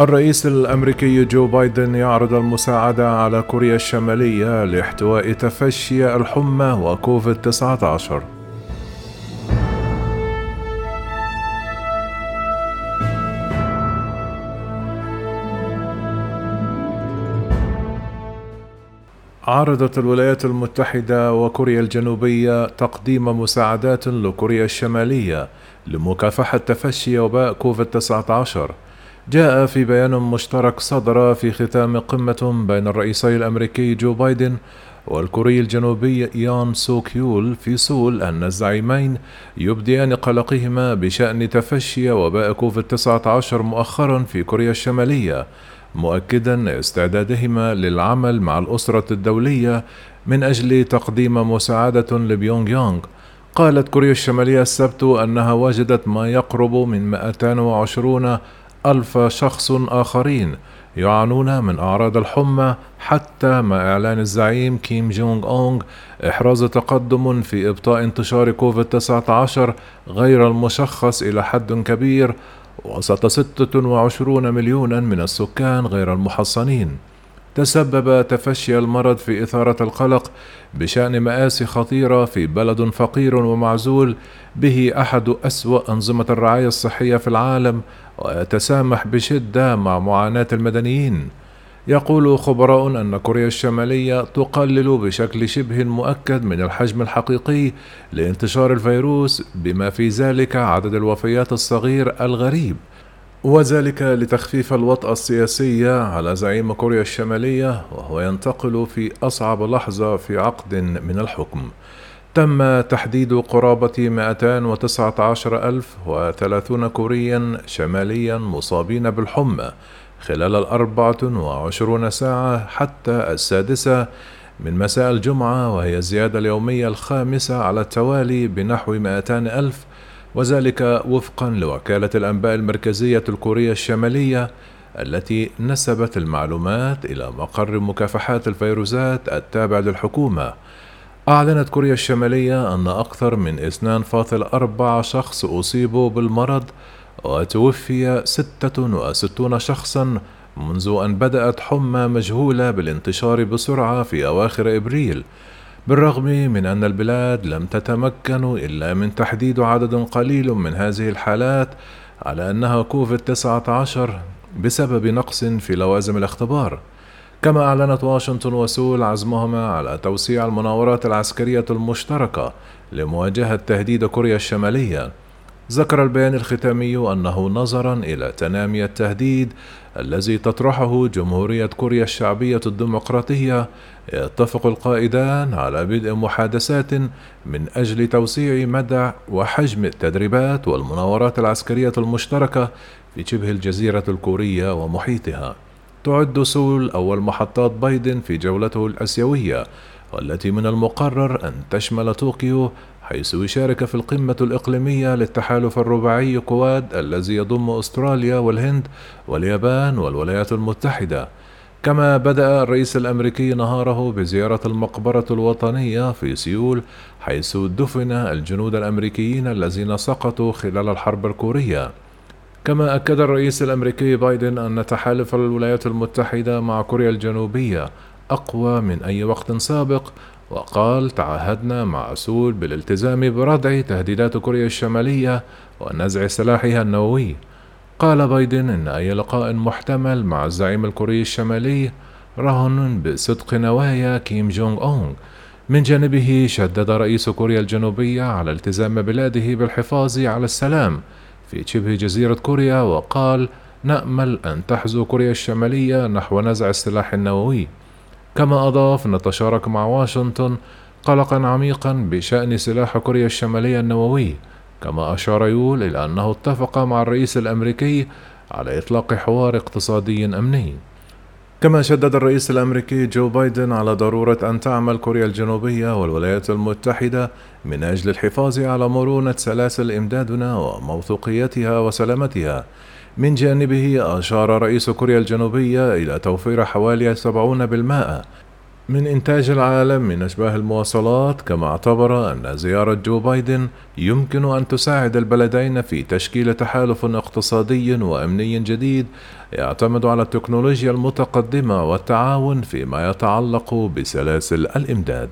الرئيس الأمريكي جو بايدن يعرض المساعدة على كوريا الشمالية لاحتواء تفشي الحمى وكوفيد 19 عرضت الولايات المتحدة وكوريا الجنوبية تقديم مساعدات لكوريا الشمالية لمكافحة تفشي وباء كوفيد-19 جاء في بيان مشترك صدر في ختام قمة بين الرئيسين الأمريكي جو بايدن والكوري الجنوبي يون سوك يول في سول أن الزعيمين يبديان قلقهما بشأن تفشي وباء كوفيد-19 مؤخرا في كوريا الشمالية مؤكدا استعدادهما للعمل مع الأسرة الدولية من أجل تقديم مساعدة لبيونغ يانغ قالت كوريا الشمالية السبت أنها وجدت ما يقرب من 220 ألف شخص آخرين يعانون من أعراض الحمى حتى مع إعلان الزعيم كيم جونغ أونغ إحراز تقدم في إبطاء انتشار كوفيد-19 غير المشخص إلى حد كبير وسط 26 مليونا من السكان غير المحصنين. تسبب تفشي المرض في إثارة القلق بشأن مآسي خطيرة في بلد فقير ومعزول به أحد أسوأ أنظمة الرعاية الصحية في العالم ويتسامح بشدة مع معاناة المدنيين. يقول خبراء أن كوريا الشمالية تقلل بشكل شبه مؤكد من الحجم الحقيقي لانتشار الفيروس بما في ذلك عدد الوفيات الصغير الغريب. وذلك لتخفيف الوطأة السياسية على زعيم كوريا الشمالية وهو ينتقل في أصعب لحظة في عقد من الحكم. تم تحديد قرابة 219,030 كوريا شماليا مصابين بالحمى خلال الأربعة وعشرون ساعة حتى السادسة من مساء الجمعة وهي الزيادة اليومية الخامسة على التوالي بنحو 200 ألف وذلك وفقا لوكالة الأنباء المركزية الكورية الشمالية التي نسبت المعلومات إلى مقر مكافحات الفيروسات التابع للحكومة. أعلنت كوريا الشمالية أن أكثر من 2.4 شخص أصيبوا بالمرض وتوفي 66 شخصا منذ أن بدأت حمى مجهولة بالانتشار بسرعة في أواخر إبريل. بالرغم من أن البلاد لم تتمكن إلا من تحديد عدد قليل من هذه الحالات على أنها كوفيد 19 بسبب نقص في لوازم الاختبار. كما أعلنت واشنطن وسول عزمهما على توسيع المناورات العسكرية المشتركة لمواجهة تهديد كوريا الشمالية. ذكر البيان الختامي أنه نظرا إلى تنامي التهديد الذي تطرحه جمهورية كوريا الشعبية الديمقراطية. يتفق القائدان على بدء محادثات من أجل توسيع مدى وحجم التدريبات والمناورات العسكرية المشتركة في شبه الجزيرة الكورية ومحيطها. تعد سول أول محطات بايدن في جولته الآسيوية والتي من المقرر أن تشمل طوكيو حيث يشارك في القمة الإقليمية للتحالف الرباعي كواد الذي يضم أستراليا والهند واليابان والولايات المتحدة. كما بدأ الرئيس الأمريكي نهاره بزيارة المقبرة الوطنية في سيول حيث دفن الجنود الأمريكيين الذين سقطوا خلال الحرب الكورية. كما أكد الرئيس الأمريكي بايدن أن تحالف الولايات المتحدة مع كوريا الجنوبية أقوى من أي وقت سابق وقال تعهدنا مع سول بالالتزام بردع تهديدات كوريا الشمالية ونزع سلاحها النووي قال بايدن إن أي لقاء محتمل مع الزعيم الكوري الشمالي رهن بصدق نوايا كيم جونغ أونغ. من جانبه شدد رئيس كوريا الجنوبية على التزام بلاده بالحفاظ على السلام. في شبه جزيرة كوريا وقال نأمل أن تحزو كوريا الشمالية نحو نزع السلاح النووي. كما أضاف نتشارك مع واشنطن قلقا عميقا بشأن سلاح كوريا الشمالية النووي. كما أشار يول إلى أنه اتفق مع الرئيس الأمريكي على إطلاق حوار اقتصادي أمني. كما شدد الرئيس الأمريكي جو بايدن على ضرورة أن تعمل كوريا الجنوبية والولايات المتحدة من أجل الحفاظ على مرونة سلاسل إمدادنا وموثوقيتها وسلامتها. من جانبه أشار رئيس كوريا الجنوبية إلى توفير حوالي 70% من إنتاج العالم من أشباه المواصلات كما اعتبر أن زيارة جو بايدن يمكن أن تساعد البلدين في تشكيل تحالف اقتصادي وأمني جديد يعتمد على التكنولوجيا المتقدمة والتعاون فيما يتعلق بسلاسل الإمداد.